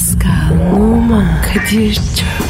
Pascal, Oman, Kadir çok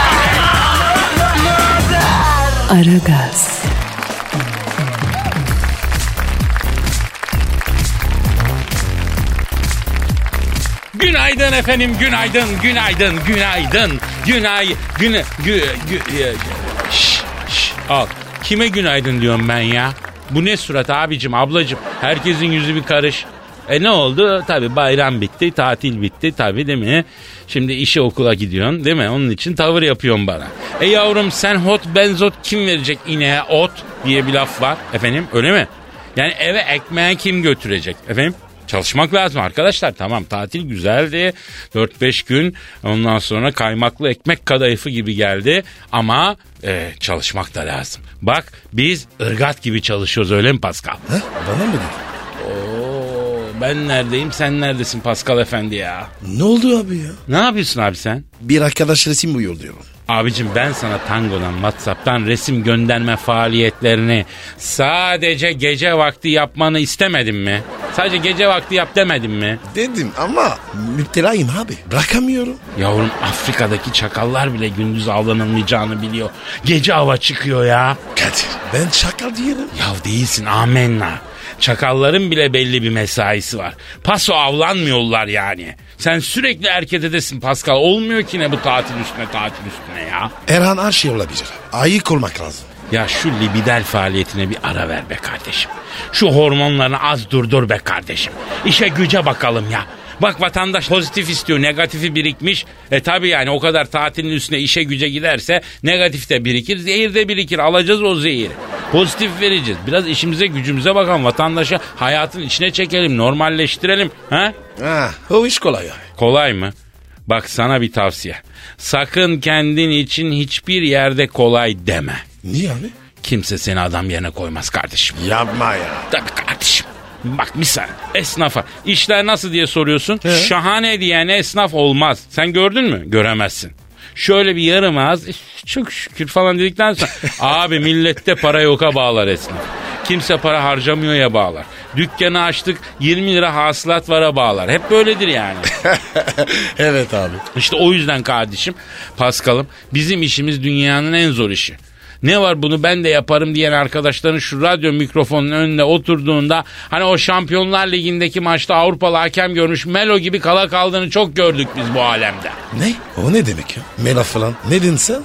Aragaz, Günaydın efendim, günaydın, günaydın, günaydın, günay, güne, gü, gü, e, şş, şş, al. Kime günaydın diyorum ben ya? Bu ne surat abicim, ablacım? Herkesin yüzü bir karış. E ne oldu? Tabi bayram bitti, tatil bitti tabi değil mi? Şimdi işe okula gidiyorsun değil mi? Onun için tavır yapıyorsun bana. E yavrum sen hot benzot kim verecek ineğe ot diye bir laf var efendim öyle mi? Yani eve ekmeği kim götürecek efendim? Çalışmak lazım arkadaşlar. Tamam tatil güzeldi. 4-5 gün ondan sonra kaymaklı ekmek kadayıfı gibi geldi. Ama e, çalışmak da lazım. Bak biz ırgat gibi çalışıyoruz öyle mi Pascal? Ha? Bana mı dedin? Oo, ben neredeyim sen neredesin Pascal efendi ya? Ne oldu abi ya? Ne yapıyorsun abi sen? Bir arkadaş resim buyur diyorum. Abicim ben sana Tango'dan Whatsapp'tan resim gönderme faaliyetlerini sadece gece vakti yapmanı istemedim mi? Sadece gece vakti yap demedim mi? Dedim ama müptelayım abi. Bırakamıyorum. Yavrum Afrika'daki çakallar bile gündüz avlanılmayacağını biliyor. Gece hava çıkıyor ya. Kadir ben şaka diyelim. Ya değilsin amenna. Çakalların bile belli bir mesaisi var. Paso avlanmıyorlar yani. Sen sürekli hareket edesin Pascal. Olmuyor ki ne bu tatil üstüne tatil üstüne ya. Erhan her şey olabilir. Ayık olmak lazım. Ya şu libidel faaliyetine bir ara ver be kardeşim. Şu hormonlarını az durdur be kardeşim. İşe güce bakalım ya. Bak vatandaş pozitif istiyor, negatifi birikmiş. E tabi yani o kadar tatilin üstüne işe güce giderse negatif de birikir, zehir de birikir. Alacağız o zehiri. Pozitif vereceğiz. Biraz işimize gücümüze bakalım. Vatandaşı hayatın içine çekelim, normalleştirelim. Ha? Ha, o iş kolay abi. Kolay mı? Bak sana bir tavsiye. Sakın kendin için hiçbir yerde kolay deme. Niye abi? Kimse seni adam yerine koymaz kardeşim. Yapma ya. Tabii kardeşim. Bak misal esnafa işler nasıl diye soruyorsun. He. Şahane diyen esnaf olmaz. Sen gördün mü? Göremezsin. Şöyle bir yarım ağız "Üf, çok şükür falan dedikten sonra abi millette para yoka bağlar esnaf. Kimse para harcamıyor ya bağlar. Dükkanı açtık 20 lira hasılat vara bağlar. Hep böyledir yani. evet abi. İşte o yüzden kardeşim Paskal'ım bizim işimiz dünyanın en zor işi. Ne var bunu ben de yaparım diyen arkadaşların şu radyo mikrofonun önünde oturduğunda hani o Şampiyonlar Ligi'ndeki maçta Avrupalı hakem görmüş Melo gibi kala kaldığını çok gördük biz bu alemde. Ne? O ne demek ya? Mela falan. Ne dedin sen?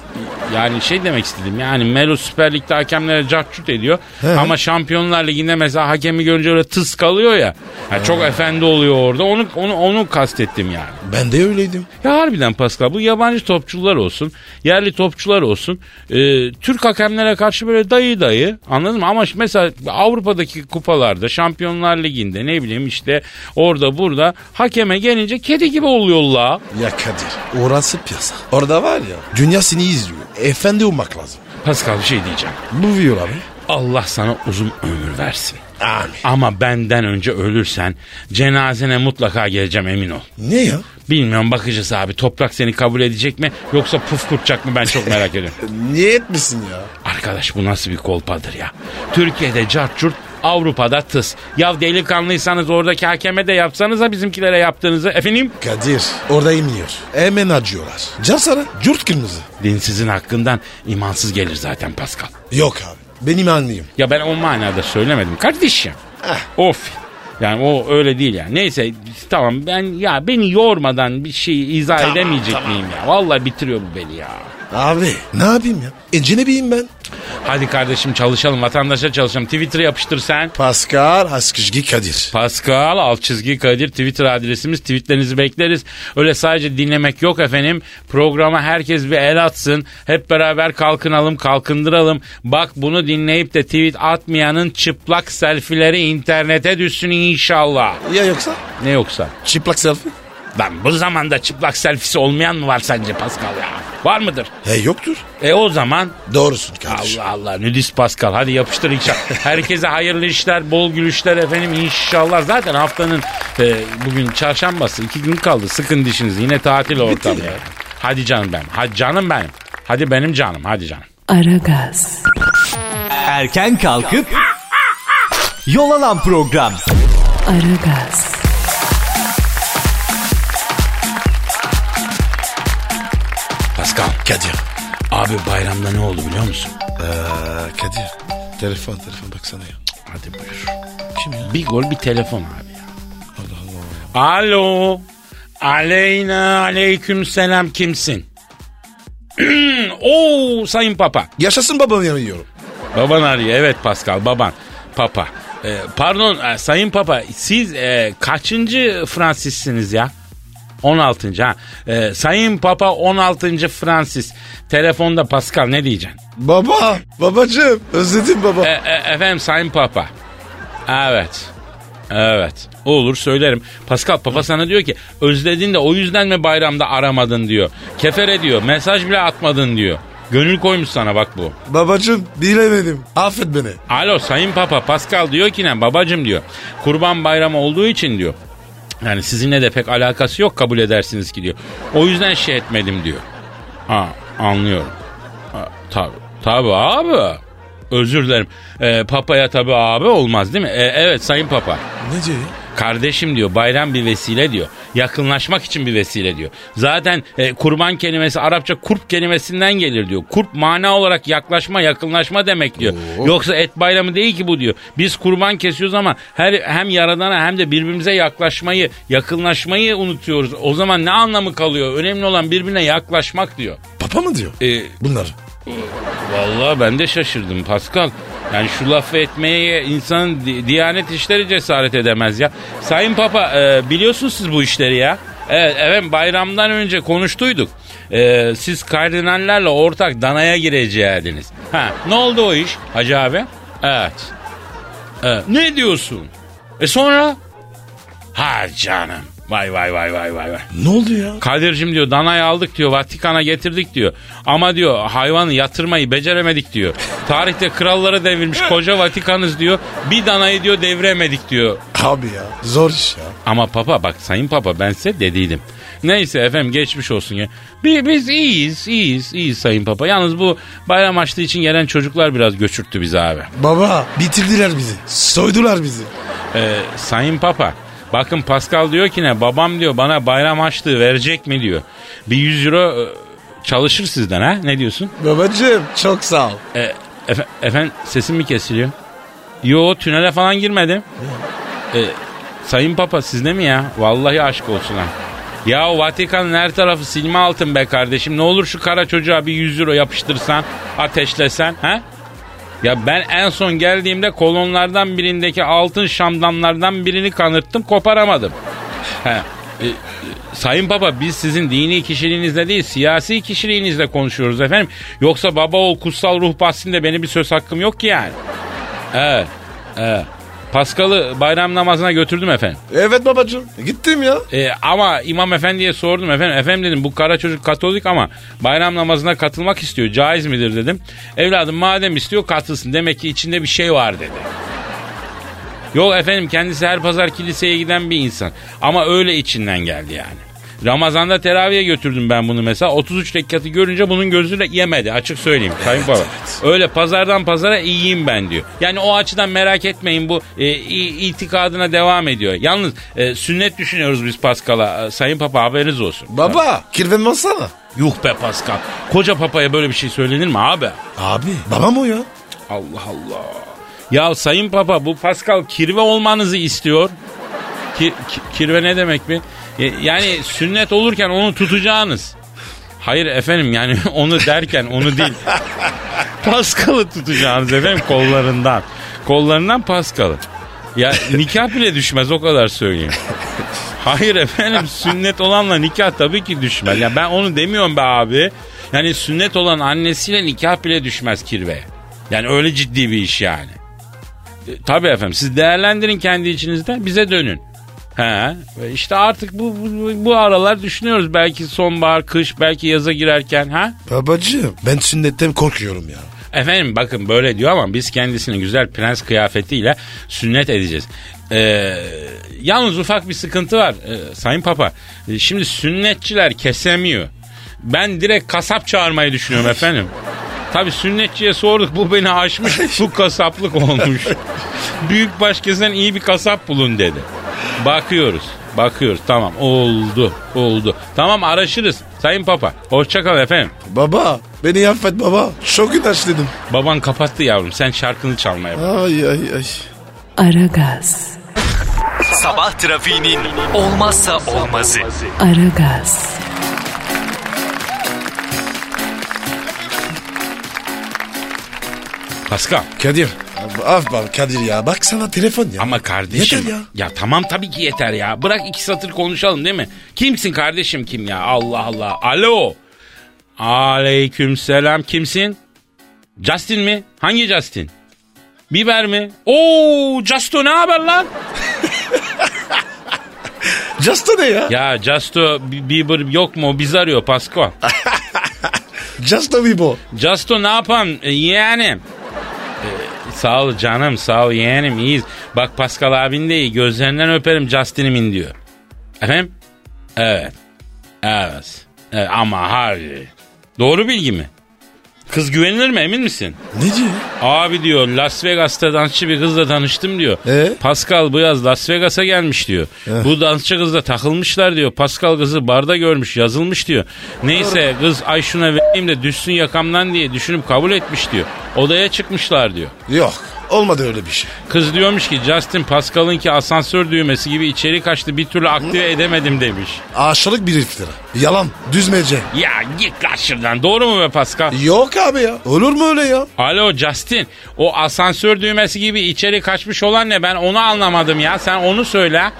Yani şey demek istedim yani Melo Süper Lig'de hakemlere cakçut ediyor He. ama Şampiyonlar Ligi'nde mesela hakemi görünce öyle tıs kalıyor ya. Yani çok efendi oluyor orada onu, onu, onu kastettim yani. Ben de öyleydim. Ya harbiden Pascal bu yabancı topçular olsun, yerli topçular olsun. e, Türk hakemlere karşı böyle dayı dayı anladın mı? Ama mesela Avrupa'daki kupalarda, Şampiyonlar Ligi'nde ne bileyim işte orada burada hakeme gelince kedi gibi oluyorlar. Ya Kadir orası piyasa. Orada var ya dünya seni izliyor. Efendi olmak lazım. Pascal bir şey diyeceğim. Bu diyor abi. Allah sana uzun ömür versin. Amin. Ama benden önce ölürsen cenazene mutlaka geleceğim emin ol. Ne ya? Bilmiyorum bakacağız abi toprak seni kabul edecek mi yoksa puf kurtacak mı ben çok merak ediyorum. Niye etmişsin ya? Arkadaş bu nasıl bir kolpadır ya. Türkiye'de cart curt Avrupa'da tıs. Ya delikanlıysanız oradaki hakeme de yapsanıza bizimkilere yaptığınızı. Efendim? Kadir orada inmiyor. Hemen acıyorlar. Can sana cürt kırmızı. Dinsizin hakkından imansız gelir zaten Pascal. Yok abi. Benim anlayayım. Ya ben o manada söylemedim kardeşim. Eh. Of. Yani o öyle değil yani. Neyse tamam ben ya beni yormadan bir şey izah Tamam, edemeyecek tamam. miyim ya? Vallahi bitiriyor bu beni ya. Abi ne yapayım ya? Encinebiyim ben. Hadi kardeşim çalışalım vatandaşa çalışalım. Twitter'ı yapıştır sen. Pascal Askışgi Kadir. Pascal alt çizgi Kadir Twitter adresimiz. Tweetlerinizi bekleriz. Öyle sadece dinlemek yok efendim. Programa herkes bir el atsın. Hep beraber kalkınalım, kalkındıralım. Bak bunu dinleyip de tweet atmayanın çıplak selfileri internete düşsün inşallah. Ya yoksa? Ne yoksa? Çıplak selfie. Lan bu zamanda çıplak selfisi olmayan mı var sence Pascal ya? Var mıdır? E yoktur. E o zaman Doğrusun kardeşim. Allah Allah nudist Pascal hadi yapıştır inşallah. Herkese hayırlı işler, bol gülüşler efendim inşallah. Zaten haftanın e, bugün çarşambası iki gün kaldı. Sıkın dişinizi yine tatil ortamı. ya. Hadi canım benim. Hadi canım benim. Hadi benim canım. Hadi canım. Aragaz, Erken kalkıp yol alan program. Aragaz, Pascal. Kadir. Abi bayramda ne oldu biliyor musun? Ee, Kadir. Telefon telefon baksana ya. Hadi buyur. Kim ya? Bir gol bir telefon abi ya. Allah Allah. Alo. Aleyna aleyküm selam kimsin? Oo sayın papa. Yaşasın babam yanıyorum. Baban arıyor evet Pascal baban. Papa. Ee, pardon e, sayın papa siz e, kaçıncı Fransızsınız ya? 16. ha. Ee, sayın papa 16. Francis. Telefonda Pascal ne diyeceksin? Baba. Babacığım. Özledim baba. E, e, efendim sayın papa. Evet. Evet. Olur söylerim. Pascal papa sana diyor ki özledin de o yüzden mi bayramda aramadın diyor. Kefere diyor. Mesaj bile atmadın diyor. Gönül koymuş sana bak bu. Babacığım bilemedim. Affet beni. Alo sayın papa Pascal diyor ki ne babacım diyor. Kurban bayramı olduğu için diyor. Yani sizinle de pek alakası yok kabul edersiniz ki diyor. O yüzden şey etmedim diyor. Ha anlıyorum. Ha, tabii. Abi. Özür dilerim. Ee, papaya tabii abi olmaz değil mi? Ee, evet sayın papa. Ne diyor? Kardeşim diyor bayram bir vesile diyor. Yakınlaşmak için bir vesile diyor. Zaten e, kurban kelimesi Arapça kurp kelimesinden gelir diyor. Kurp mana olarak yaklaşma yakınlaşma demek diyor. Yoksa et bayramı değil ki bu diyor. Biz kurban kesiyoruz ama her hem yaradana hem de birbirimize yaklaşmayı yakınlaşmayı unutuyoruz. O zaman ne anlamı kalıyor? Önemli olan birbirine yaklaşmak diyor. Papa mı diyor? E, Bunlar. Vallahi ben de şaşırdım Pascal. Yani şu lafı etmeye insanın di- diyanet işleri cesaret edemez ya. Sayın Papa e, biliyorsunuz siz bu işleri ya. Evet, evet bayramdan önce konuştuyduk. E, siz kardinallerle ortak danaya gireceğiniz. Ha, ne oldu o iş Hacı abi? Evet. Evet. Ne diyorsun? E sonra? Ha canım. Vay vay vay vay vay vay. Ne oldu ya? Kadir'cim diyor danayı aldık diyor Vatikan'a getirdik diyor. Ama diyor hayvanı yatırmayı beceremedik diyor. Tarihte kralları devirmiş koca Vatikanız diyor. Bir danayı diyor deviremedik diyor. Abi ya. Zor iş ya. Ama papa bak sayın papa ben size dediydim. Neyse efendim geçmiş olsun ya. Bi- Biz iyiyiz iyiyiz iyiyiz sayın papa. Yalnız bu bayram açtığı için gelen çocuklar biraz göçürttü bizi abi. Baba bitirdiler bizi. Soydular bizi. Ee, sayın papa bakın Pascal diyor ki ne babam diyor bana bayram açlığı verecek mi diyor. Bir 100 euro e, çalışır sizden ha ne diyorsun? Babacığım çok sağ ol. E, efe- efendim sesim mi kesiliyor? Yo tünele falan girmedim. E, sayın Papa sizde mi ya? Vallahi aşk olsun ha. Ya Vatikan'ın her tarafı silme altın be kardeşim. Ne olur şu kara çocuğa bir 100 euro yapıştırsan, ateşlesen ha? Ya ben en son geldiğimde kolonlardan birindeki altın şamdanlardan birini kanırttım koparamadım. He. E, e, Sayın Baba biz sizin dini kişiliğinizle değil siyasi kişiliğinizle konuşuyoruz efendim. Yoksa baba ol kutsal ruh bahsinde benim bir söz hakkım yok ki yani. Evet. Evet. Paskal'ı bayram namazına götürdüm efendim. Evet babacığım. Gittim ya. E, ama imam efendiye sordum efendim. Efendim dedim bu kara çocuk katolik ama bayram namazına katılmak istiyor. Caiz midir dedim. Evladım madem istiyor katılsın. Demek ki içinde bir şey var dedi. Yok efendim kendisi her pazar kiliseye giden bir insan. Ama öyle içinden geldi yani. Ramazan'da teraviye götürdüm ben bunu mesela. 33 rekatı görünce bunun gözüyle yemedi açık söyleyeyim. Sayın Baba. Öyle pazardan pazara iyiyim ben diyor. Yani o açıdan merak etmeyin bu e, itikadına devam ediyor. Yalnız e, sünnet düşünüyoruz biz Paskal'a. E, Sayın Papa haberiniz olsun. Baba kirven bassana. Yuh be Paskal. Koca papaya böyle bir şey söylenir mi abi? Abi babam o ya. Allah Allah. Ya Sayın Papa bu Pascal kirve olmanızı istiyor. Ki, ki- kirve ne demek mi? E, Yani sünnet olurken onu tutacağınız. Hayır efendim yani onu derken onu değil. Pascal'ı tutacağınız efendim kollarından. Kollarından Pascal'ı. Ya nikah bile düşmez o kadar söyleyeyim. Hayır efendim sünnet olanla nikah tabii ki düşmez. Ya ben onu demiyorum be abi. Yani sünnet olan annesiyle nikah bile düşmez kirveye. Yani öyle ciddi bir iş yani. E, tabii efendim siz değerlendirin kendi içinizde bize dönün. He. ve işte artık bu, bu, bu aralar düşünüyoruz. Belki sonbahar, kış, belki yaza girerken. Ha? Babacığım ben sünnetten korkuyorum ya. Efendim bakın böyle diyor ama biz kendisini güzel prens kıyafetiyle sünnet edeceğiz. Ee, yalnız ufak bir sıkıntı var ee, Sayın Papa. Ee, Şimdi sünnetçiler kesemiyor. Ben direkt kasap çağırmayı düşünüyorum efendim. Tabi sünnetçiye sorduk bu beni aşmış bu kasaplık olmuş. Büyük baş kesen iyi bir kasap bulun dedi. Bakıyoruz bakıyoruz tamam oldu oldu. Tamam araşırız Sayın Papa. Hoşçakal efendim. Baba beni affet baba. Çok inaçladım. Baban kapattı yavrum sen şarkını çalmaya bak. Ay ay ay. Aragaz, Sabah trafiğinin olmazsa olmazı. Aragaz, Pascal. Kadir. Af baba Kadir ya. Bak sana telefon ya. Ama kardeşim. Yeter ya. tamam tabii ki yeter ya. Bırak iki satır konuşalım değil mi? Kimsin kardeşim kim ya? Allah Allah. Alo. Aleyküm selam. Kimsin? Justin mi? Hangi Justin? Biber mi? Oo Justo ne haber lan? Justo ne ya? Ya Justo Bi- Bieber yok mu? Biz arıyor Pascal. Justo Bibo. Justo ne yapan e? E, sağ ol canım sağ ol yeğenim iyiyiz. Bak Pascal abin de iyi gözlerinden öperim Justin'imin diyor. Efendim? Evet. Evet. evet ama harbi. Doğru bilgi mi? Kız güvenilir mi emin misin? Ne diyor? Abi diyor Las Vegas'ta dansçı bir kızla tanıştım diyor. Ee? Pascal bu yaz Las Vegas'a gelmiş diyor. Bu dansçı kızla takılmışlar diyor. Pascal kızı barda görmüş yazılmış diyor. Neyse kız ay şuna vereyim de düşsün yakamdan diye düşünüp kabul etmiş diyor. Odaya çıkmışlar diyor. Yok. Olmadı öyle bir şey. Kız diyormuş ki Justin Pascal'ınki asansör düğmesi gibi içeri kaçtı bir türlü aktive edemedim demiş. Aşırılık bir iftira. Yalan. Düzmece. Ya git lan şuradan doğru mu be Pascal? Yok abi ya. Olur mu öyle ya? Alo Justin o asansör düğmesi gibi içeri kaçmış olan ne ben onu anlamadım ya sen onu söyle.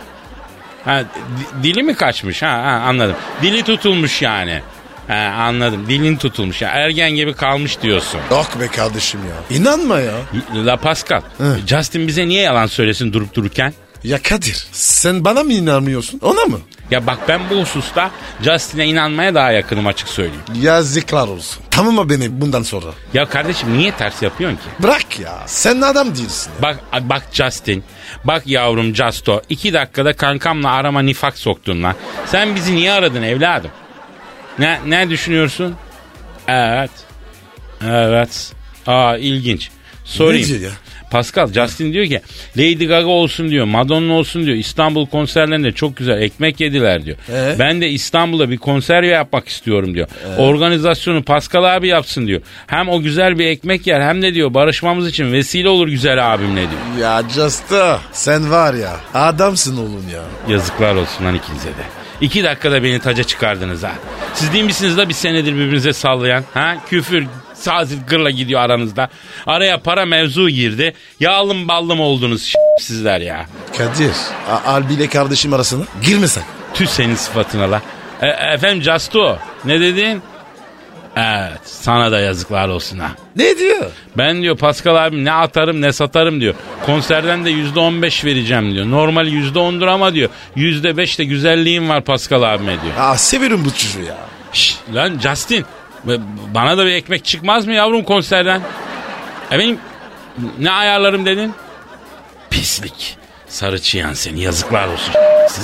Ha, di- dili mi kaçmış ha, ha anladım. Dili tutulmuş yani. Ha, anladım dilin tutulmuş ya ergen gibi kalmış diyorsun. Yok be kardeşim ya. İnanma ya. La Pascal Justin bize niye yalan söylesin durup dururken? Ya Kadir sen bana mı inanmıyorsun ona mı? Ya bak ben bu hususta Justin'e inanmaya daha yakınım açık söyleyeyim. Yazıklar olsun. Tamam mı beni bundan sonra? Ya kardeşim niye ters yapıyorsun ki? Bırak ya. Sen adam değilsin. ya. Bak bak Justin. Bak yavrum Justo. iki dakikada kankamla arama nifak soktun lan. Sen bizi niye aradın evladım? Ne, ne düşünüyorsun? Evet. Evet. Aa ilginç. Sorayım. ya? Pascal Justin diyor ki Lady Gaga olsun diyor Madonna olsun diyor İstanbul konserlerinde çok güzel ekmek yediler diyor. Ee? Ben de İstanbul'da bir konser yapmak istiyorum diyor. Organizasyonu Pascal abi yapsın diyor. Hem o güzel bir ekmek yer hem de diyor barışmamız için vesile olur güzel abimle diyor. Ya Justo sen var ya adamsın oğlum ya. Yazıklar olsun lan ikinize de. İki dakikada beni taca çıkardınız ha. Siz değil misiniz da bir senedir birbirinize sallayan? Ha? Küfür sazil gırla gidiyor aranızda. Araya para mevzu girdi. Yağlım ballım oldunuz sizler ya. Kadir Albi ile kardeşim arasına girme sen. Tüh senin sıfatına la. E, efendim Casto ne dedin? Evet sana da yazıklar olsun ha. Ne diyor? Ben diyor Pascal abim ne atarım ne satarım diyor. Konserden de yüzde on beş vereceğim diyor. Normal yüzde ondur ama diyor. Yüzde beş de güzelliğim var Pascal abime diyor. Aa severim bu çocuğu ya. Şşş lan Justin bana da bir ekmek çıkmaz mı yavrum konserden? Efendim ne ayarlarım dedin? Pislik. Sarı çiyan seni yazıklar olsun.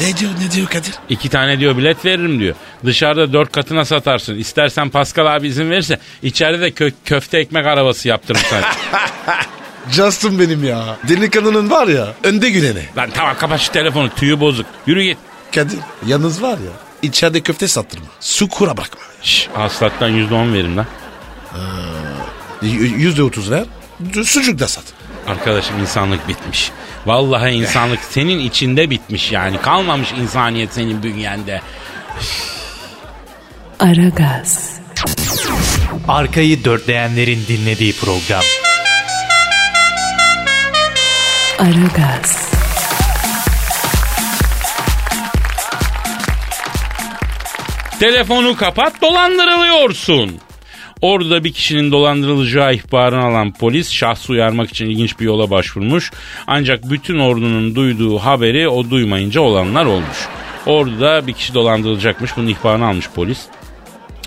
Ne diyor ne diyor Kadir? İki tane diyor bilet veririm diyor. Dışarıda dört katına satarsın. İstersen Pascal abi izin verirse içeride de kö- köfte ekmek arabası yaptırırım sana. Justin benim ya. Delikanlının var ya önde güleni. Lan tamam kapat şu telefonu tüyü bozuk. Yürü git. Kadir yalnız var ya içeride köfte sattırma. Su kura bırakma. Şşş haslattan yüzde on verim lan. Y- Yüzde otuz ver. Sucuk da sat. Arkadaşım insanlık bitmiş. Vallahi insanlık senin içinde bitmiş yani. Kalmamış insaniyet senin bünyende. Aragaz, Arkayı dörtleyenlerin dinlediği program. Aragaz, Telefonu kapat dolandırılıyorsun. Orada bir kişinin dolandırılacağı ihbarını alan polis şahsı uyarmak için ilginç bir yola başvurmuş. Ancak bütün ordunun duyduğu haberi o duymayınca olanlar olmuş. Ordu'da bir kişi dolandırılacakmış. Bunun ihbarını almış polis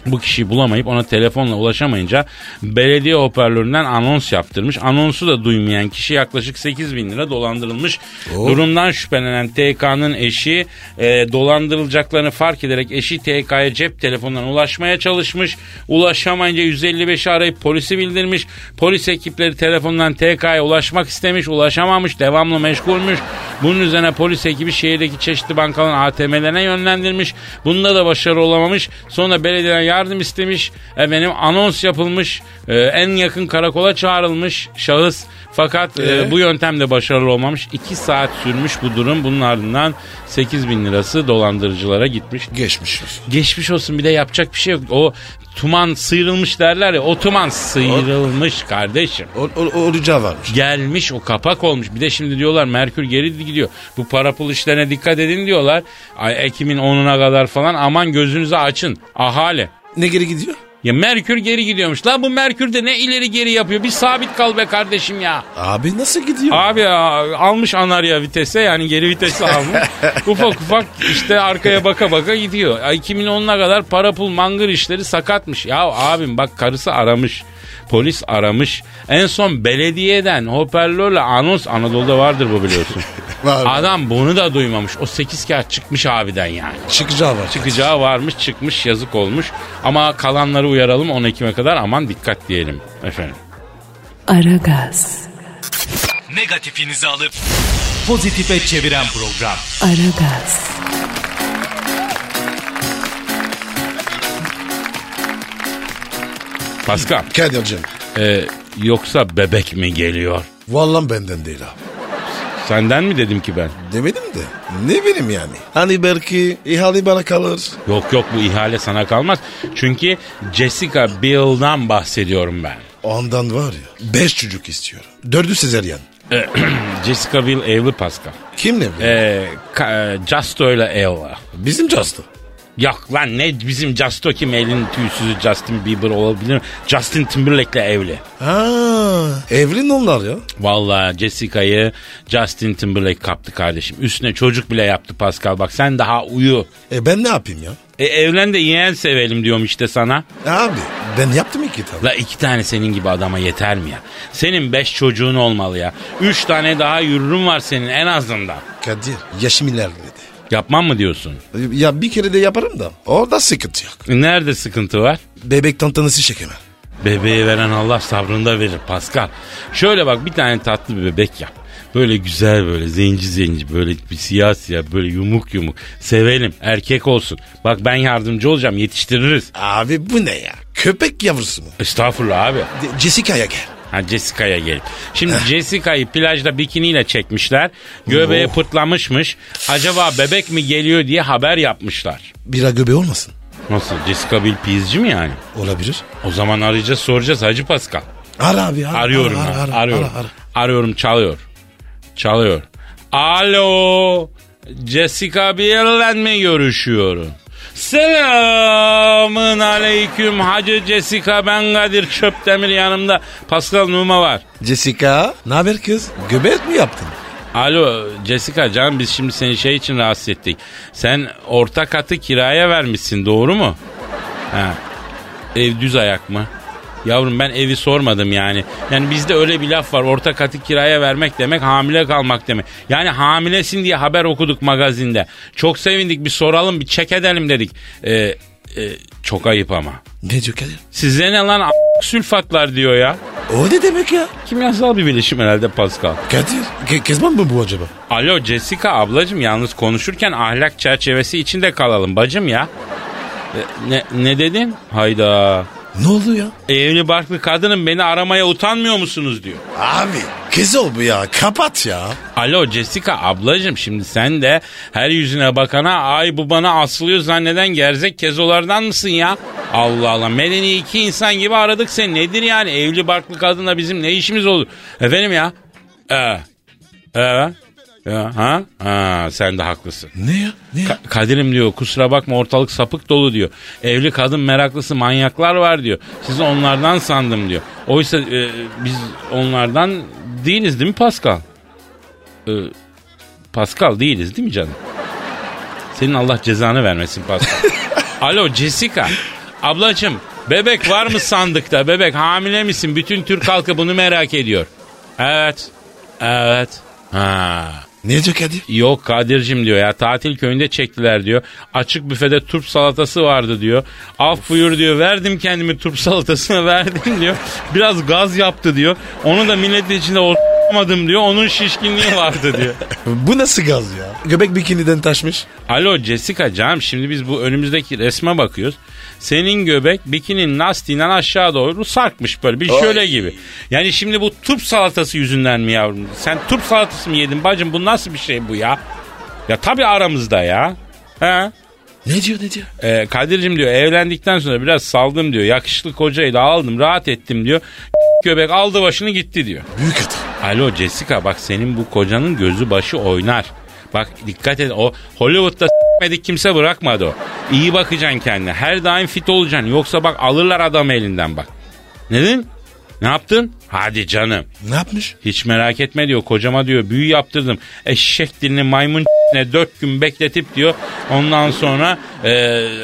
bu kişiyi bulamayıp ona telefonla ulaşamayınca belediye hoparlöründen anons yaptırmış. Anonsu da duymayan kişi yaklaşık 8 bin lira dolandırılmış. Durumdan şüphelenen TK'nın eşi e, dolandırılacaklarını fark ederek eşi TK'ya cep telefonundan ulaşmaya çalışmış. Ulaşamayınca 155'i arayıp polisi bildirmiş. Polis ekipleri telefondan TK'ya ulaşmak istemiş. Ulaşamamış. Devamlı meşgulmüş. Bunun üzerine polis ekibi şehirdeki çeşitli bankaların ATM'lerine yönlendirmiş. Bunda da başarı olamamış. Sonra belediyeden yardım istemiş. Efendim anons yapılmış. Ee, en yakın karakola çağrılmış şahıs. Fakat e, bu yöntemde başarılı olmamış. 2 saat sürmüş bu durum. Bunun ardından 8 bin lirası dolandırıcılara gitmiş. Geçmiş olsun. Geçmiş olsun bir de yapacak bir şey yok. O tuman sıyrılmış derler ya. O tuman sıyrılmış kardeşim. O, o, olacağı varmış. Gelmiş o kapak olmuş. Bir de şimdi diyorlar Merkür geri gidiyor. Bu para pul işlerine dikkat edin diyorlar. Ay, Ekim'in 10'una kadar falan aman gözünüzü açın. Ahali. Ne geri gidiyor? Ya Merkür geri gidiyormuş. Lan bu Merkür de ne ileri geri yapıyor. Bir sabit kal be kardeşim ya. Abi nasıl gidiyor? Abi ya, almış anarya vitese yani geri vitesi almış. ufak ufak işte arkaya baka baka gidiyor. Ay, 2010'una kadar para pul mangır işleri sakatmış. Ya abim bak karısı aramış. Polis aramış. En son belediyeden hoparlörle anons Anadolu'da vardır bu biliyorsun. Var. Adam bunu da duymamış. O 8 kağıt çıkmış abiden yani. Çıkacağı var. Çıkacağı varmış çıkmış yazık olmuş. Ama kalanları uyaralım 10 Ekim'e kadar aman dikkat diyelim efendim. Aragaz, Negatifinizi alıp pozitife çeviren program. Aragaz, Pascal Kadir'cim. e, yoksa bebek mi geliyor? Vallahi benden değil abi. Senden mi dedim ki ben? Demedim de. Ne bileyim yani. Hani belki ihale bana kalır. Yok yok bu ihale sana kalmaz. Çünkü Jessica Biel'dan bahsediyorum ben. Ondan var ya. Beş çocuk istiyorum. Dördü sezeryen. Jessica Biel evli Pascal. Kimle bu? E, ka- e, Justo ile evli. Bizim Justo. Yok lan ne bizim Justo kim elin tüysüzü Justin Bieber olabilir mi? Justin Timberlake'le evli. Ha, evlin onlar ya. Vallahi Jessica'yı Justin Timberlake kaptı kardeşim. Üstüne çocuk bile yaptı Pascal. Bak sen daha uyu. E ben ne yapayım ya? E evlen de yeğen sevelim diyorum işte sana. Abi ben yaptım iki tane. La iki tane senin gibi adama yeter mi ya? Senin beş çocuğun olmalı ya. Üç tane daha yürürüm var senin en azından. Kadir yaşım ilerledi. Yapmam mı diyorsun? Ya bir kere de yaparım da orada sıkıntı yok. Nerede sıkıntı var? Bebek tantanası çekemem. Bebeği veren Allah sabrında verir Pascal. Şöyle bak bir tane tatlı bir bebek yap. Böyle güzel böyle zenci zenci böyle bir siyah siyah böyle yumuk yumuk. Sevelim erkek olsun. Bak ben yardımcı olacağım yetiştiririz. Abi bu ne ya? Köpek yavrusu mu? Estağfurullah abi. De- Jessica'ya gel. Ha Jessica'ya gelip. Şimdi Jessica'yı plajda bikiniyle çekmişler. Göbeği Oh. pırtlamışmış. Acaba bebek mi geliyor diye haber yapmışlar. Bira göbe olmasın. Nasıl? Jessica Biel pizci mi yani? Olabilir. O zaman arayacağız soracağız Hacı Pascal. Ara abi ara. Arıyorum ara, ara, ara, arıyorum. ara, ara. Arıyorum çalıyor. Çalıyor. Alo. Jessica Biel'le mi görüşüyorum? Selamın aleyküm Hacı Jessica ben Kadir Çöptemir yanımda Pascal Numa var. Jessica ne haber kız? Göbek mi yaptın? Alo Jessica canım biz şimdi seni şey için rahatsız ettik. Sen orta katı kiraya vermişsin doğru mu? Ha. Ev düz ayak mı? Yavrum ben evi sormadım yani. Yani bizde öyle bir laf var. Orta katı kiraya vermek demek hamile kalmak demek. Yani hamilesin diye haber okuduk magazinde. Çok sevindik bir soralım bir çek edelim dedik. Ee, e, çok ayıp ama. Ne diyor Kadir? Size ne lan a- sülfatlar diyor ya. O ne demek ya? Kimyasal bir bileşim herhalde Pascal. Kadir Ke- Kezban mı bu acaba? Alo Jessica ablacım yalnız konuşurken ahlak çerçevesi içinde kalalım bacım ya. E, Ne, ne dedin? Hayda. Ne oldu ya? Evli barklı kadının beni aramaya utanmıyor musunuz diyor. Abi kız ol bu ya kapat ya. Alo Jessica ablacım şimdi sen de her yüzüne bakana ay bu bana asılıyor zanneden gerzek kezolardan mısın ya? Allah Allah medeni iki insan gibi aradık seni nedir yani evli barklı kadınla bizim ne işimiz olur? Efendim ya? Ee, ee, Ya, ha? Ha, sen de haklısın. Ne ya? Ne ya? Ka- Kadir'im diyor kusura bakma ortalık sapık dolu diyor. Evli kadın meraklısı manyaklar var diyor. Sizi onlardan sandım diyor. Oysa e, biz onlardan değiliz değil mi Pascal? E, Pascal değiliz değil mi canım? Senin Allah cezanı vermesin Pascal. Alo Jessica. Ablacım bebek var mı sandıkta? Bebek hamile misin? Bütün Türk halkı bunu merak ediyor. Evet. Evet. Ha. Ne diyor Kadir? Yok Kadir'cim diyor ya tatil köyünde çektiler diyor. Açık büfede turp salatası vardı diyor. Af buyur diyor verdim kendimi turp salatasına verdim diyor. Biraz gaz yaptı diyor. Onu da milletin içinde olmadım diyor. Onun şişkinliği vardı diyor. Bu nasıl gaz ya? Göbek bikiniden taşmış. Alo Jessica canım şimdi biz bu önümüzdeki resme bakıyoruz. Senin göbek bikinin lastiğinden aşağı doğru sarkmış böyle bir şöyle gibi. Yani şimdi bu turp salatası yüzünden mi yavrum? Sen turp salatası mı yedin bacım bu nasıl bir şey bu ya? Ya tabii aramızda ya. He? Ne diyor ne diyor? Ee, Kadir'cim diyor evlendikten sonra biraz saldım diyor. Yakışıklı kocayı da aldım rahat ettim diyor. Göbek aldı başını gitti diyor. Büyük hata. Alo Jessica bak senin bu kocanın gözü başı oynar. Bak dikkat et o Hollywood'da s**medik kimse bırakmadı o. İyi bakacaksın kendine. Her daim fit olacaksın. Yoksa bak alırlar adamı elinden bak. Neden? Ne yaptın? Hadi canım. Ne yapmış? Hiç merak etme diyor. Kocama diyor büyü yaptırdım. Eşek dilini maymun ne dört gün bekletip diyor. Ondan sonra e,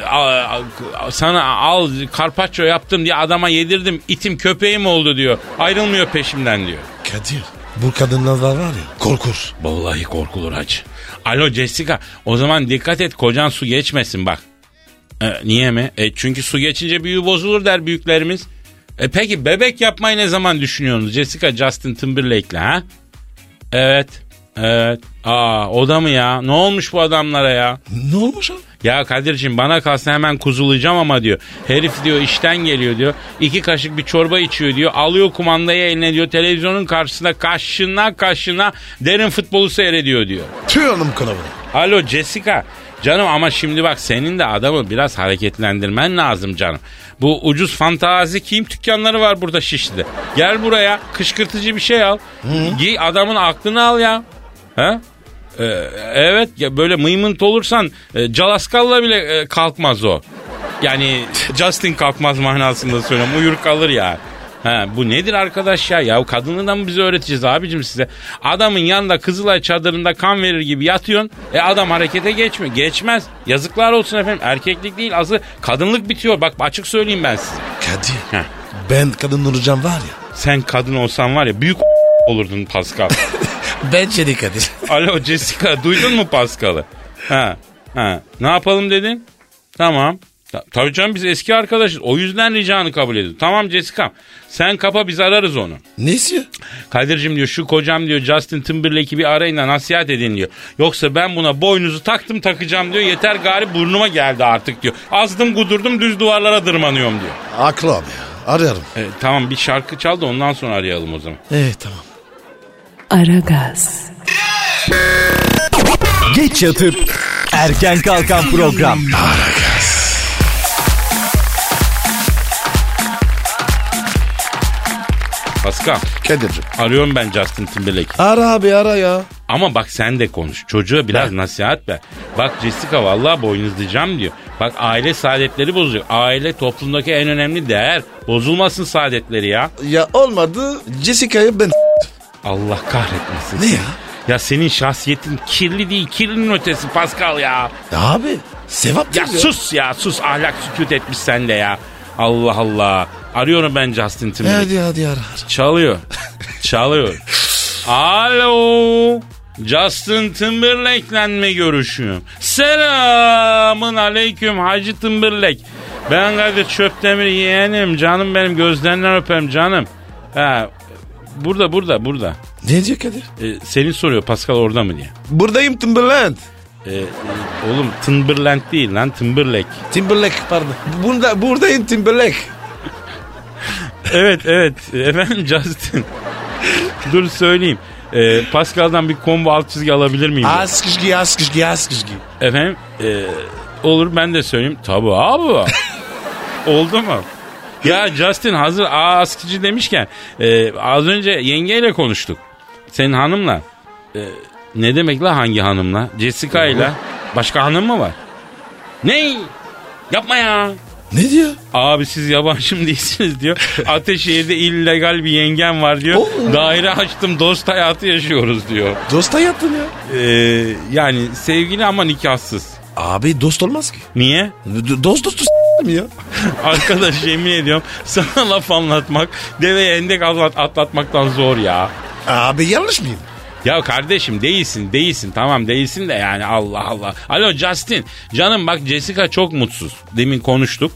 a- a- sana al karpaccio yaptım diye adama yedirdim. İtim köpeğim oldu diyor. Ayrılmıyor peşimden diyor. Kadir. Bu kadınlar var ya korkur. Vallahi korkulur hacı. Alo Jessica o zaman dikkat et kocan su geçmesin bak. E, niye mi? E, çünkü su geçince büyü bozulur der büyüklerimiz. E, peki bebek yapmayı ne zaman düşünüyorsunuz Jessica Justin Timberlake'le ha? Evet. Evet. Aa o da mı ya? Ne olmuş bu adamlara ya? Ne olmuş abi? Ya Kadir'cim bana kalsa hemen kuzulayacağım ama diyor. Herif diyor işten geliyor diyor. iki kaşık bir çorba içiyor diyor. Alıyor kumandayı eline diyor. Televizyonun karşısında kaşına kaşına derin futbolu seyrediyor diyor. Tüy hanım kanavına. Alo Jessica. Canım ama şimdi bak senin de adamı biraz hareketlendirmen lazım canım. Bu ucuz fantazi giyim dükkanları var burada Şişli'de. Gel buraya kışkırtıcı bir şey al. Giy adamın aklını al ya. Ha? Ee, evet ya böyle mıymınt olursan e, Calaskalla bile e, kalkmaz o. Yani Justin kalkmaz manasında söylüyorum. Uyur kalır ya. Ha, bu nedir arkadaş ya? Ya kadını da mı bize öğreteceğiz abicim size? Adamın yanında Kızılay çadırında kan verir gibi yatıyorsun. E adam harekete geçmiyor. Geçmez. Yazıklar olsun efendim. Erkeklik değil azı kadınlık bitiyor. Bak açık söyleyeyim ben size. Kadir. Heh. Ben kadın olacağım var ya. Sen kadın olsan var ya büyük olurdun Pascal. Bence de Kadir. Alo Jessica duydun mu Pascal'ı? Ha, ha. Ne yapalım dedin? Tamam. Ta- Tabii canım biz eski arkadaşız. O yüzden ricanı kabul ediyor. Tamam Jessica. Sen kapa biz ararız onu. ne istiyor? Kadir'cim diyor şu kocam diyor Justin Timberlake'i bir arayın da nasihat edin diyor. Yoksa ben buna boynuzu taktım takacağım diyor. Yeter gari burnuma geldi artık diyor. Azdım gudurdum düz duvarlara dırmanıyorum diyor. Aklı abi ya. Ararım. E, tamam bir şarkı çal da ondan sonra arayalım o zaman. Evet tamam. Aragaz, Geç yatıp erken kalkan program. Pascal Kadir'cim. arıyorum ben Justin Timberlake. Ara abi ara ya. Ama bak sen de konuş. Çocuğa biraz nasihat ver. Bak Jessica vallahi boynuzlayacağım diyor. Bak aile saadetleri bozuyor. Aile toplumdaki en önemli değer. Bozulmasın saadetleri ya. Ya olmadı Jessica'yı ben... Allah kahretmesin. Ne ya? Ya senin şahsiyetin kirli değil, kirlinin ötesi Pascal ya. Ya abi sevap Ya değil sus ya, sus ahlak sükut etmiş sende ya. Allah Allah. Arıyorum ben Justin Timberlake. Hadi hadi ara. ara. Çalıyor. Çalıyor. Alo. Justin Timberlake'le mi görüşüyorum? Selamın aleyküm Hacı Timberlake. Ben Kadir Çöptemir yeğenim. Canım benim gözlerinden öperim canım. Ha, burada burada burada. Ne diyor Kadir? Ee, seni soruyor Pascal orada mı diye. Buradayım Timberland. Ee, oğlum Timberland değil lan Timberlake. Timberlake pardon. Burada, buradayım Timberlake. Evet evet efendim Justin. Dur söyleyeyim. Ee, Pascal'dan bir combo alt çizgi alabilir miyim? Askışgi askışgi askışgi. Efendim e, olur ben de söyleyeyim. Tabii abi. Oldu mu? Ya Justin hazır A askıcı demişken e, az önce yengeyle konuştuk. Senin hanımla. E, Ne demek la hangi hanımla? Jessica ile. Başka hanım mı var? Ne? Yapma ya. Ne diyor? Abi siz yabancı mı değilsiniz diyor. Ateşehir'de illegal bir yengem var diyor. Oo. Daire açtım dost hayatı yaşıyoruz diyor. Dost hayatın ya. Ee, yani sevgili ama nikahsız. Abi dost olmaz ki. Niye? D- dost dostu ya. Arkadaş yemin ediyorum sana laf anlatmak deveye endek atlat- atlatmaktan zor ya. Abi yanlış mıyım? Ya kardeşim değilsin değilsin tamam değilsin de yani Allah Allah. Alo Justin canım bak Jessica çok mutsuz. Demin konuştuk.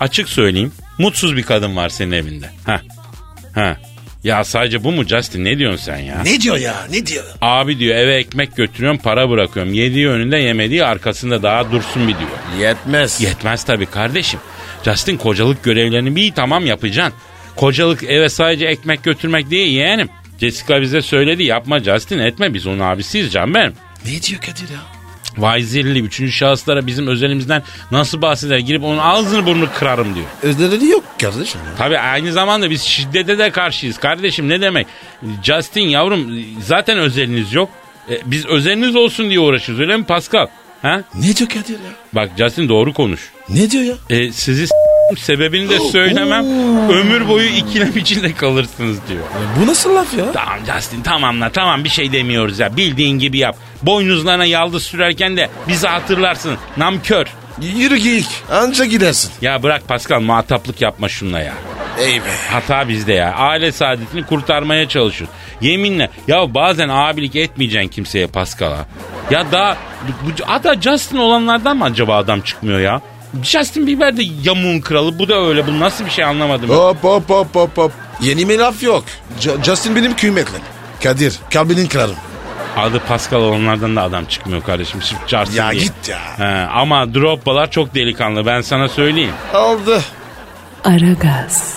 Açık söyleyeyim mutsuz bir kadın var senin evinde. Ha. Ha. Ya sadece bu mu Justin ne diyorsun sen ya? Ne diyor ya? Ne diyor? Abi diyor eve ekmek götürüyorum para bırakıyorum. Yediği önünde yemediği arkasında daha dursun bir diyor. Yetmez. Yetmez tabii kardeşim. Justin kocalık görevlerini bir tamam yapacaksın. Kocalık eve sadece ekmek götürmek değil yeğenim. Jessica bize söyledi yapma Justin etme biz onun abisiyiz can benim. ne diyor Kadir ya? Vay zilli üçüncü şahıslara bizim özelimizden nasıl bahseder girip onun ağzını burnunu kırarım diyor. Özleri yok kardeşim ya. Tabii aynı zamanda biz şiddete de karşıyız kardeşim ne demek. Justin yavrum zaten özeliniz yok. E, biz özeliniz olsun diye uğraşıyoruz öyle mi Pascal? Ha? Ne diyor Kadir ya? Bak Justin doğru konuş. Ne diyor ya? E, sizi sebebini de söylemem. ömür boyu ikilem içinde kalırsınız diyor. Bu nasıl laf ya? Tamam Justin tamamla tamam bir şey demiyoruz ya. Bildiğin gibi yap. Boynuzlarına yaldız sürerken de bizi hatırlarsın. Namkör. Yürü geyik. Anca gidersin. Ya bırak Pascal muhataplık yapma şunla ya. Ey be. Hata bizde ya. Aile saadetini kurtarmaya çalışıyoruz. Yeminle ya bazen abilik etmeyeceksin kimseye Pascal'a. Ya da bu, bu, hatta Justin olanlardan mı acaba adam çıkmıyor ya? Justin Bieber de yamuğun kralı. Bu da öyle. Bu nasıl bir şey anlamadım. Hop hop hop hop hop. Yeni mi laf yok. J- Justin benim kıymetlim. Kadir kalbinin kırarım. Adı Pascal olanlardan da adam çıkmıyor kardeşim. Sırf Justin Ya diye. git ya. He, ama Drogba'lar çok delikanlı. Ben sana söyleyeyim. Oldu. Aragaz,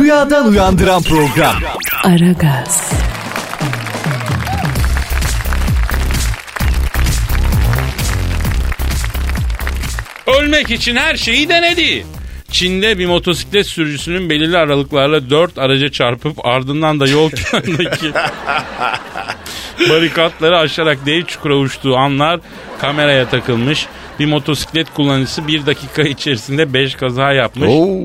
Rüyadan uyandıran program. Aragaz, Ölmek için her şeyi denedi. Çin'de bir motosiklet sürücüsünün belirli aralıklarla dört araca çarpıp ardından da yol kenarındaki barikatları aşarak dev çukura uçtuğu anlar kameraya takılmış. Bir motosiklet kullanıcısı bir dakika içerisinde beş kaza yapmış. Oo.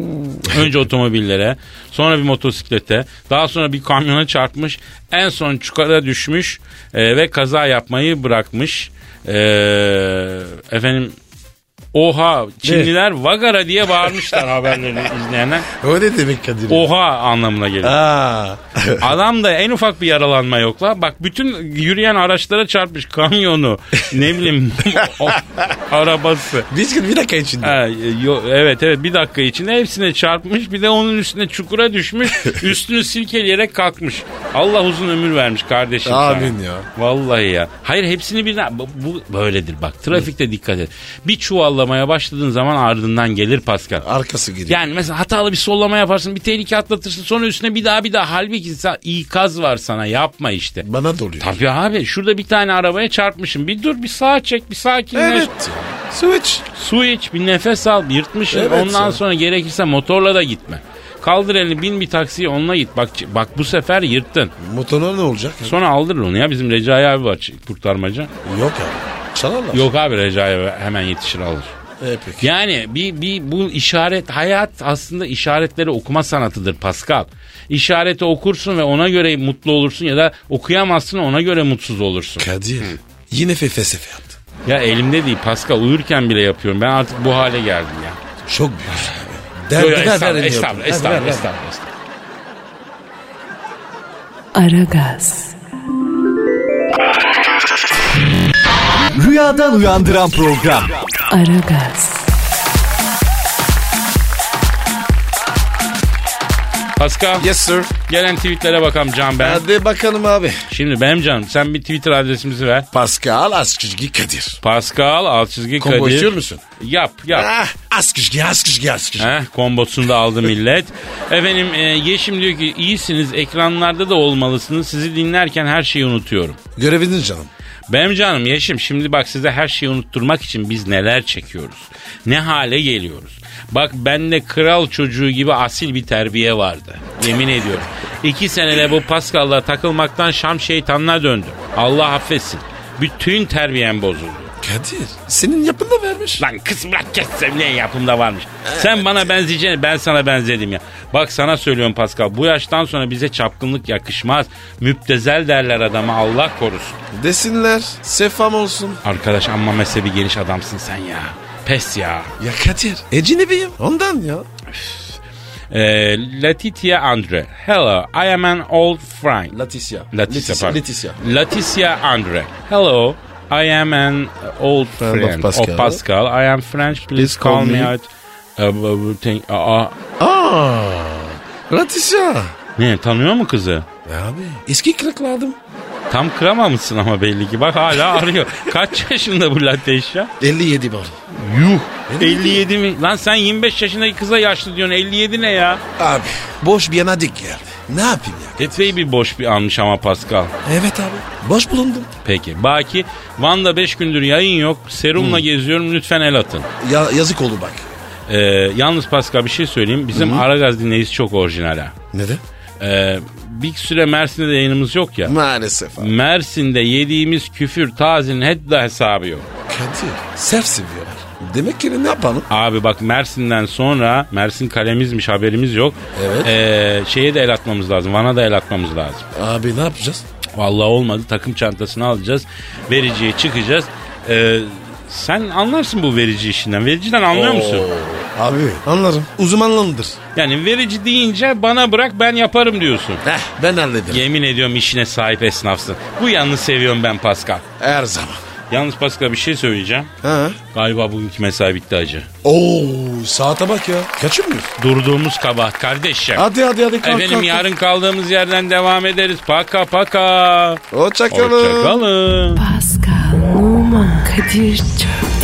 Önce otomobillere, sonra bir motosiklete, daha sonra bir kamyona çarpmış. En son çukura düşmüş e, ve kaza yapmayı bırakmış. E, efendim oha Çinliler vagara diye bağırmışlar haberlerini izleyenler. O ne demek Kadir? Oha anlamına geliyor. Aa. Adam da en ufak bir yaralanma yok la. Bak bütün yürüyen araçlara çarpmış kamyonu. ne bileyim o- arabası. Biz bir dakika içinde. Ha, yo- evet evet bir dakika içinde hepsine çarpmış bir de onun üstüne çukura düşmüş üstünü silkeleyerek kalkmış. Allah uzun ömür vermiş kardeşim Amin sana. ya. Vallahi ya. Hayır hepsini birden bu, bu böyledir bak trafikte dikkat et. Bir çuvallamaya başladığın zaman ardından gelir Pascal. Arkası gidiyor. Yani mesela hatalı bir sollama yaparsın bir tehlike atlatırsın sonra üstüne bir daha bir daha halbuki ikaz var sana yapma işte. Bana doluyor. Tabii abi şurada bir tane arabaya çarpmışım bir dur bir sağa çek bir sakinleş. Evet. Switch. Su iç bir nefes al yırtmışsın Evet ondan ya. sonra gerekirse motorla da gitme. Kaldır elini bin bir taksiye onunla git. Bak bak bu sefer yırttın. Motoruna ne olacak? Sonra aldırır onu ya bizim Recai abi var kurtarmaca. Yok abi. Çalarlar. Yok abi Recai hemen yetişir alır. E peki. Yani bir, bir bu işaret hayat aslında işaretleri okuma sanatıdır Pascal. İşareti okursun ve ona göre mutlu olursun ya da okuyamazsın ona göre mutsuz olursun. Kadir. Yine fe- felsefe yaptı. Ya elimde değil Pascal uyurken bile yapıyorum. Ben artık bu hale geldim ya. Çok büyük. Yo, yo, Der, der, estağfurullah, estağfurullah, estağfurullah. Aragaz, Rüyadan uyandıran program. Aragaz, Pascal Yes sir. gelen tweetlere bakalım Can ben. Hadi bakalım abi. Şimdi benim canım sen bir Twitter adresimizi ver. Pascal Askışgi Kadir. Pascal Combo Kadir. istiyor musun? Yap yap. Ah, Askışgi Askışgi Askışgi. Heh, kombosunu da aldı millet. Efendim e, Yeşim diyor ki iyisiniz ekranlarda da olmalısınız. Sizi dinlerken her şeyi unutuyorum. Göreviniz canım. Benim canım Yeşim şimdi bak size her şeyi unutturmak için biz neler çekiyoruz. Ne hale geliyoruz. Bak bende kral çocuğu gibi asil bir terbiye vardı. Yemin ediyorum. İki senede bu Pascal'la takılmaktan Şam şeytanına döndüm. Allah affetsin. Bütün terbiyem bozuldu. Kadir senin yapında vermiş. Lan kısmına kessem ne yapımda varmış. Sen bana benzeyeceksin ben sana benzedim ya. Bak sana söylüyorum Pascal bu yaştan sonra bize çapkınlık yakışmaz. Müptezel derler adama Allah korusun. Desinler sefam olsun. Arkadaş amma mezhebi geniş adamsın sen ya. Pes ya. Ya Kadir ecinebiyim ondan ya. Ee, Letitia Andre. Hello, I am an old friend. Leticia, pardon. Leticia. Leticia Andre. Hello, I am an old Friend friend, of Pascal. of Pascal. I am French. Please, Please call, call me out. Uh, uh, think- Aa, Aa, Leticia. ne tanıyor mu kızı? Ya abi eski kırıkladım. Tam kıramamışsın ama belli ki. Bak hala arıyor. Kaç yaşında bu Lateş ya? 57 var. Yuh. 57 mi? Lan sen 25 yaşındaki kıza yaşlı diyorsun. 57 ne ya? Abi boş bir yana dik geldi. Ne yapayım ya? Epey bir boş bir almış ama Pascal. Evet abi boş bulundum. Peki. Baki Van'da 5 gündür yayın yok. Serumla geziyorum. Lütfen el atın. Ya, yazık oldu bak. Ee, yalnız Pascal bir şey söyleyeyim. Bizim Aragaz dinleyicisi çok orijinal ha. Neden? Ee, bir süre Mersin'de de yayınımız yok ya. Maalesef abi. Mersin'de yediğimiz küfür tazinin hep hesabı yok. Kadir sert seviyorlar. Demek ki ne yapalım? Abi bak Mersin'den sonra Mersin kalemizmiş haberimiz yok. Evet. Ee, şeye de el atmamız lazım. Van'a da el atmamız lazım. Abi ne yapacağız? Vallahi olmadı. Takım çantasını alacağız. Vericiye çıkacağız. Ee, sen anlarsın bu verici işinden. Vericiden anlıyor musun? Abi anlarım. Uzmanlandır. Yani verici deyince bana bırak ben yaparım diyorsun. Heh ben hallederim. Yemin ediyorum işine sahip esnafsın. Bu yalnız seviyorum ben Pascal. Her zaman. Yalnız Pascal bir şey söyleyeceğim. Ha? Galiba bugünkü mesai bitti acı. Oo saate bak ya. Kaçır mıyız? Durduğumuz kabahat kardeşim. Hadi hadi hadi kalk Efendim kalk. yarın kaldığımız yerden devam ederiz. Paka paka. Hoşçakalın. Hoşçakalın. Pascal, Oman, Kadir çok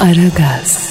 Aragaz.